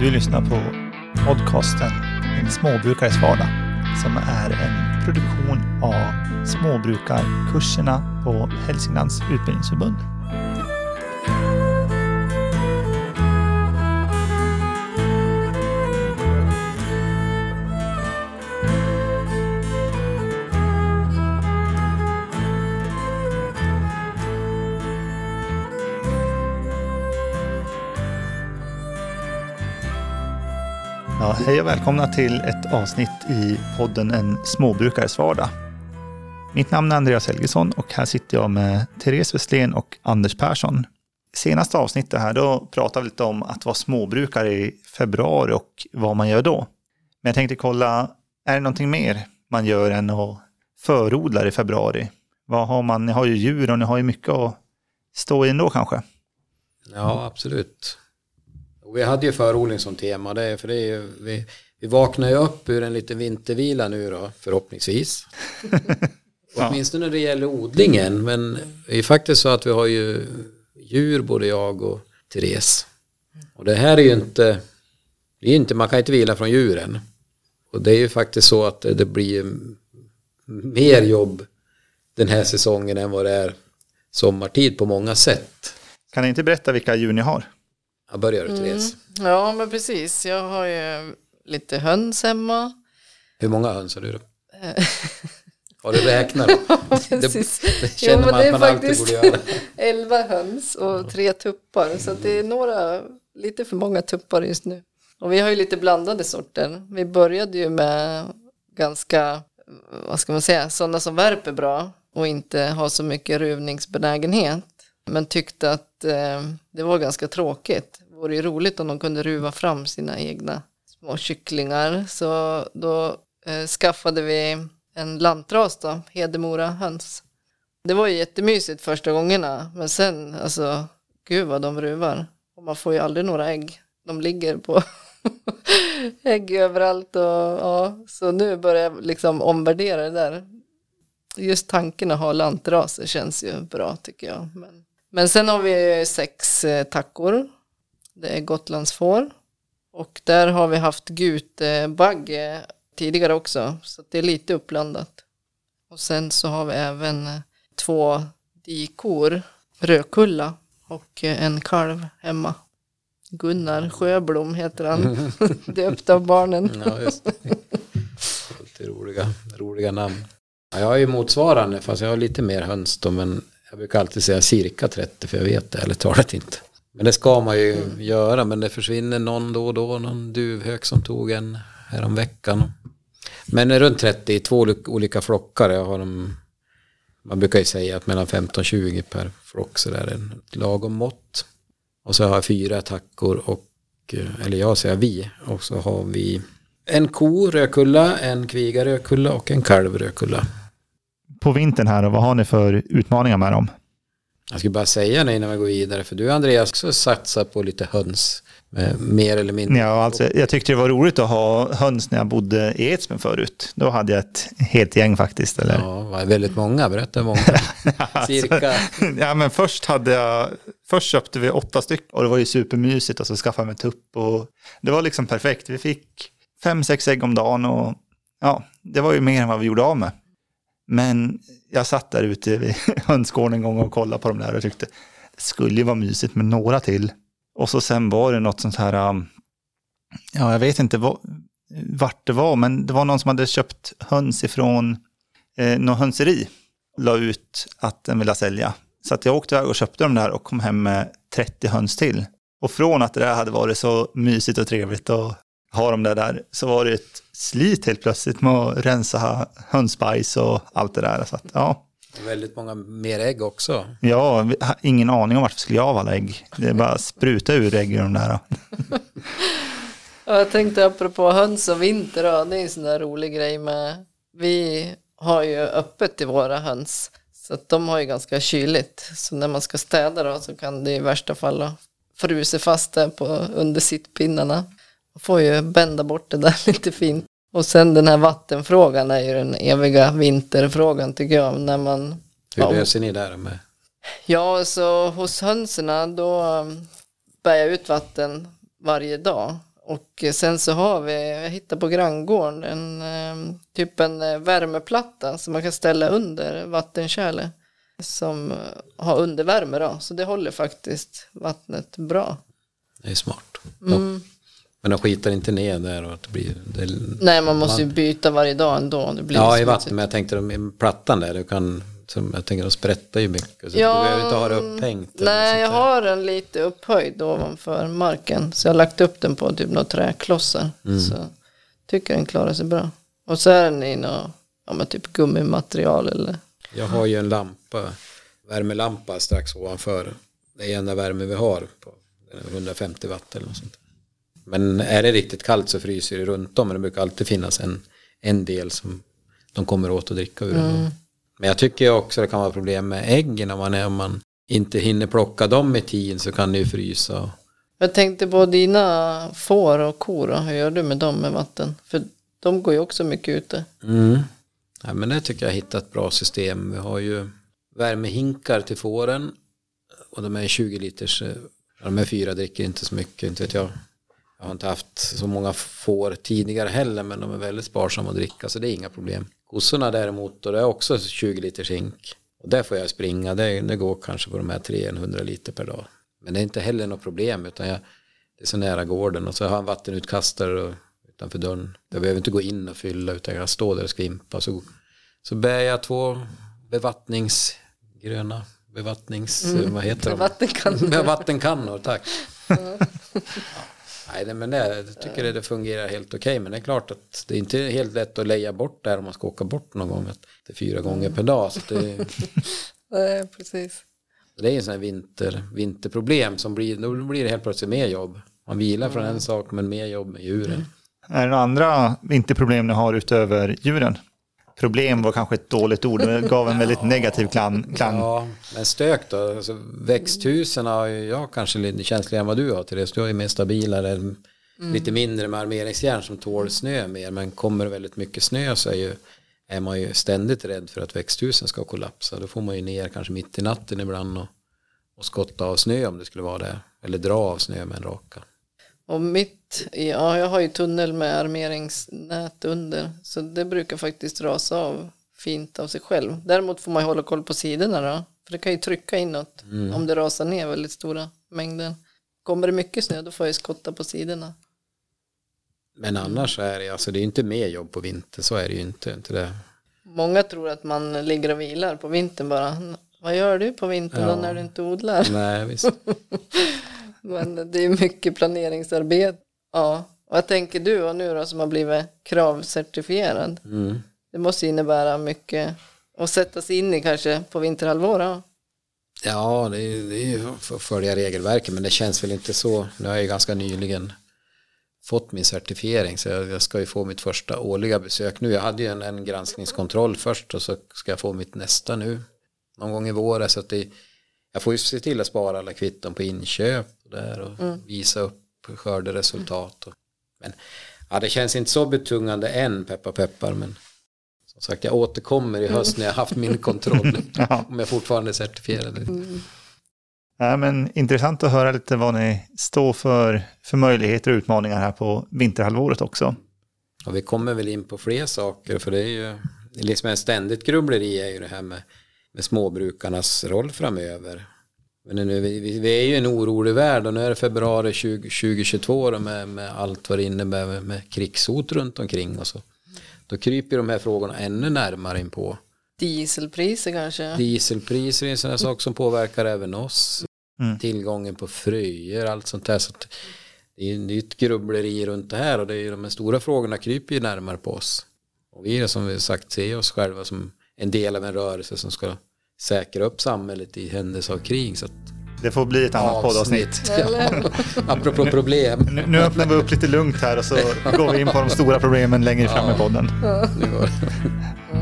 Du lyssnar på podcasten En småbrukares vardag som är en produktion av småbrukarkurserna på Hälsinglands utbildningsförbund. Ja, hej och välkomna till ett avsnitt i podden En småbrukares vardag. Mitt namn är Andreas Helgesson och här sitter jag med Therese Westlén och Anders Persson. Senaste avsnittet här, då pratade vi lite om att vara småbrukare i februari och vad man gör då. Men jag tänkte kolla, är det någonting mer man gör än att förodla i februari? Vad har man? Ni har ju djur och ni har ju mycket att stå i ändå kanske. Ja, absolut. Och vi hade ju förodling som tema, det för det är ju, vi, vi vaknar ju upp ur en liten vintervila nu då, förhoppningsvis. Ja. Åtminstone när det gäller odlingen, men det är faktiskt så att vi har ju djur, både jag och Therese. Och det här är ju inte, det är inte, man kan inte vila från djuren. Och det är ju faktiskt så att det, det blir mer jobb den här säsongen än vad det är sommartid på många sätt. Kan ni inte berätta vilka djur ni har? Jag börjar du Therese. Ja, men precis. Jag har ju lite höns hemma. Hur många höns har du då? Har du räknat då? precis. Det känner Jo, men man det att är man alltid faktiskt- borde göra. 11 höns och tre tuppar. Så att det är några, lite för många tuppar just nu. Och vi har ju lite blandade sorter. Vi började ju med ganska, vad ska man säga, sådana som värper bra och inte har så mycket ruvningsbenägenhet. Men tyckte att eh, det var ganska tråkigt. Det vore ju roligt om de kunde ruva fram sina egna små kycklingar. Så då eh, skaffade vi en lantras då, Hedemora höns. Det var ju jättemysigt första gångerna, men sen, alltså, gud vad de ruvar. Och man får ju aldrig några ägg. De ligger på ägg överallt och ja, så nu börjar jag liksom omvärdera det där. Just tanken att ha lantraser känns ju bra tycker jag. Men, men sen har vi sex eh, tackor. Det är Gotlandsfår. Och där har vi haft gutebagge tidigare också, så det är lite uppblandat. Och sen så har vi även eh, två dikor, Rödkulla och eh, en kalv hemma. Gunnar Sjöblom heter han, döpt av barnen. Ja, just det. Roliga, roliga namn. Ja, jag har ju motsvarande, fast jag har lite mer höns då, men jag brukar alltid säga cirka 30, för jag vet det ärligt talat inte. Men det ska man ju göra, men det försvinner någon då och då, någon duvhök som tog en häromveckan. Men runt 30 i två olika- flockar. Jag har dem, man brukar ju säga att mellan 15-20 per flock så där är ett lagom mått. Och så har jag fyra tackor och, eh, eller jag säger vi, och så har vi en ko rödkulla, en kviga rödkulla och en kalv rödkulla. På vintern här, och vad har ni för utmaningar med dem? Jag ska bara säga det innan vi går vidare, för du Andreas också satsar på lite höns, med mer eller mindre. Ja, alltså, jag tyckte det var roligt att ha höns när jag bodde i Edsbyn förut. Då hade jag ett helt gäng faktiskt. Eller? Ja, var väldigt många, berätta hur många. Cirka. ja, men först hade jag, först köpte vi åtta stycken och det var ju supermysigt och så skaffade jag mig tupp och det var liksom perfekt. Vi fick fem, sex ägg om dagen och ja, det var ju mer än vad vi gjorde av med. Men jag satt där ute vid hönsgården en gång och kollade på de där och tyckte det skulle ju vara mysigt med några till. Och så sen var det något sånt här, um, ja jag vet inte vad, vart det var, men det var någon som hade köpt höns ifrån eh, någon hönseri. La ut att den ville sälja. Så att jag åkte iväg och köpte de där och kom hem med 30 höns till. Och från att det där hade varit så mysigt och trevligt och ha dem där, där så var det ett slit helt plötsligt med att rensa hönsbajs och allt det där. Så att, ja, Väldigt många mer ägg också. ja, ingen aning om vart vi skulle göra av alla ägg. Det är bara spruta ur ägg ur de där. Ja, jag tänkte apropå höns och vinter, då, det är en sån där rolig grej med, vi har ju öppet i våra höns, så att de har ju ganska kyligt, så när man ska städa då så kan det i värsta fall ha frusit fast där på, under sittpinnarna. Får ju bända bort det där lite fint. Och sen den här vattenfrågan är ju den eviga vinterfrågan tycker jag, när man Hur Ja. löser ni det med? Ja, så hos hönserna då um, bär jag ut vatten varje dag. Och sen så har vi, jag hittade på granngården, en, eh, typ en eh, värmeplatta som man kan ställa under vattenkärlet. Som eh, har undervärme då, så det håller faktiskt vattnet bra. Det är smart. Mm. Men de skitar inte ner där och det blir... Det, Nej, man måste ju byta varje dag ändå. Det blir ja, i smutsigt. vatten, men jag tänkte de, plattan där, du kan... Som jag tänker, de sprättar ju mycket. Så Ja, du behöver inte ha det upphängt. Nej, jag har den lite upphöjd ovanför marken. Så jag har lagt upp den på typ några träklossar. Mm. Så tycker den klarar sig bra. Och så är den i något, ja men typ gummimaterial eller. Jag har ju en lampa, värmelampa strax ovanför. Det är enda värme vi har på den är 150 watt eller något sånt. Men är det riktigt kallt så fryser det runt om. Men det brukar alltid finnas en, en del som de kommer åt att dricka ur. ändå. Men jag tycker också det kan vara problem med äggen om man, är, om man inte hinner plocka dem i tid så kan det ju frysa. Jag tänkte på dina får och kor. Hur gör du med dem med vatten? För de går ju också mycket ute. Mm. Ja, men det tycker jag hittat ett bra system. Vi har ju värmehinkar till fåren och de är 20 liters. eh, De är fyra dricker inte så mycket, inte vet jag. Jag har inte haft så många får tidigare heller men de är väldigt sparsamma att dricka så det är inga problem. Kossorna däremot, och det är också 20 liters hink. Och där får jag springa, det, det går kanske på de här 300 liter per dag. Men det är inte heller något problem utan jag, det är så nära gården och så har jag en vattenutkastare och, utanför dörren. Jag behöver inte gå in och fylla utan jag kan stå där och skvimpa. Så, så bär jag två bevattningsgröna, bevattnings, vad heter de? Vattenkannor. Vattenkannor, tack. Ja. Nej, det- men det, jag tycker det, det fungerar helt okej. Men det är klart att det är inte helt lätt att leja bort där om man ska åka bort någon gång. Att det är fyra gånger per dag. Så det, Nej, precis. det är en sån här vinter, vinterproblem som blir, då blir det helt plötsligt mer jobb. Man vilar från en sak men mer jobb med djuren. Är det några andra vinterproblem ni har utöver djuren? Problem var kanske ett dåligt ord, det gav en väldigt negativ klang. klang. Ja, men stök då. Alltså, växthusen har ju jag kanske lite känsligare än vad du har till det. Så du har ju mer stabilare, lite mindre med armeringsjärn som tål snö mer. Men kommer det väldigt mycket snö så är, ju, är man ju ständigt rädd för att växthusen ska kollapsa. Då får man ju ner kanske mitt i natten ibland och, och skotta av snö om det skulle vara det. Eller dra av snö med en raka. Och mitt, ja jag har ju tunnel med armeringsnät under. Så det brukar faktiskt rasa av fint av sig själv. Däremot får man ju hålla koll på sidorna då. För det kan ju trycka inåt om det rasar ner väldigt stora mängder. Kommer det mycket snö då får jag ju skotta på sidorna. Men annars så är det, alltså det är ju inte mer jobb på vinter, så är det ju inte. inte det. Många tror att man ligger och vilar på vintern bara. Vad gör du på vintern då Ja. när du inte odlar? Nej, visst. Men det är mycket planeringsarbete. Ja, vad tänker du och nu då som har blivit kravcertifierad? Mm. Det måste innebära mycket att sätta sig in i kanske på vinterhalvåret. Ja, det är, det är ju att följa regelverket, men det känns väl inte så. Nu har jag ju ganska nyligen fått min certifiering, så jag, jag ska ju få mitt första årliga besök nu. Jag hade ju en, en granskningskontroll först och så ska jag få mitt nästa nu, någon gång i vår. Så att det, jag får ju se till att spara alla kvitton på inköp och, där och visa upp skörderesultat. Och, men ja, det känns inte så betungande än, peppar peppar, men som sagt, jag återkommer i höst när jag haft min kontroll. Ja. Om jag fortfarande är certifierad. Ja, men intressant att höra lite vad ni står för, för möjligheter och utmaningar här på vinterhalvåret också. Och vi kommer väl in på fler saker för det är ju liksom en ständigt grubbleri är ju det här med, med småbrukarnas roll framöver. Men nu, vi, vi är ju en orolig värld och nu är det februari 20, 2022 och med, med allt vad det innebär med, med krigshot runt omkring och så. Då kryper de här frågorna ännu närmare in på. Dieselpriser kanske. Dieselpriser är en sån här sak som påverkar även oss. Mm. Tillgången på fröjer, allt sånt där. Så att det är är ett grubbleri runt det här och det är ju de här stora frågorna kryper ju närmare på oss. Och vi är som vi sagt ser oss själva som en del av en rörelse som ska säkra upp samhället i händelse av krig. Så att Det får bli ett annat poddavsnitt. Eller? Apropå problem. Nu, nu öppnar vi upp lite lugnt här och så går vi in på de stora problemen längre fram i podden. Det.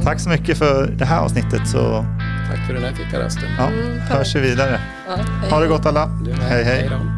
Tack så mycket för det här avsnittet så Tack för den här fikarasten. ja, hörs vi vidare. Ja, hej. Ha det gott alla. Hej hej. då.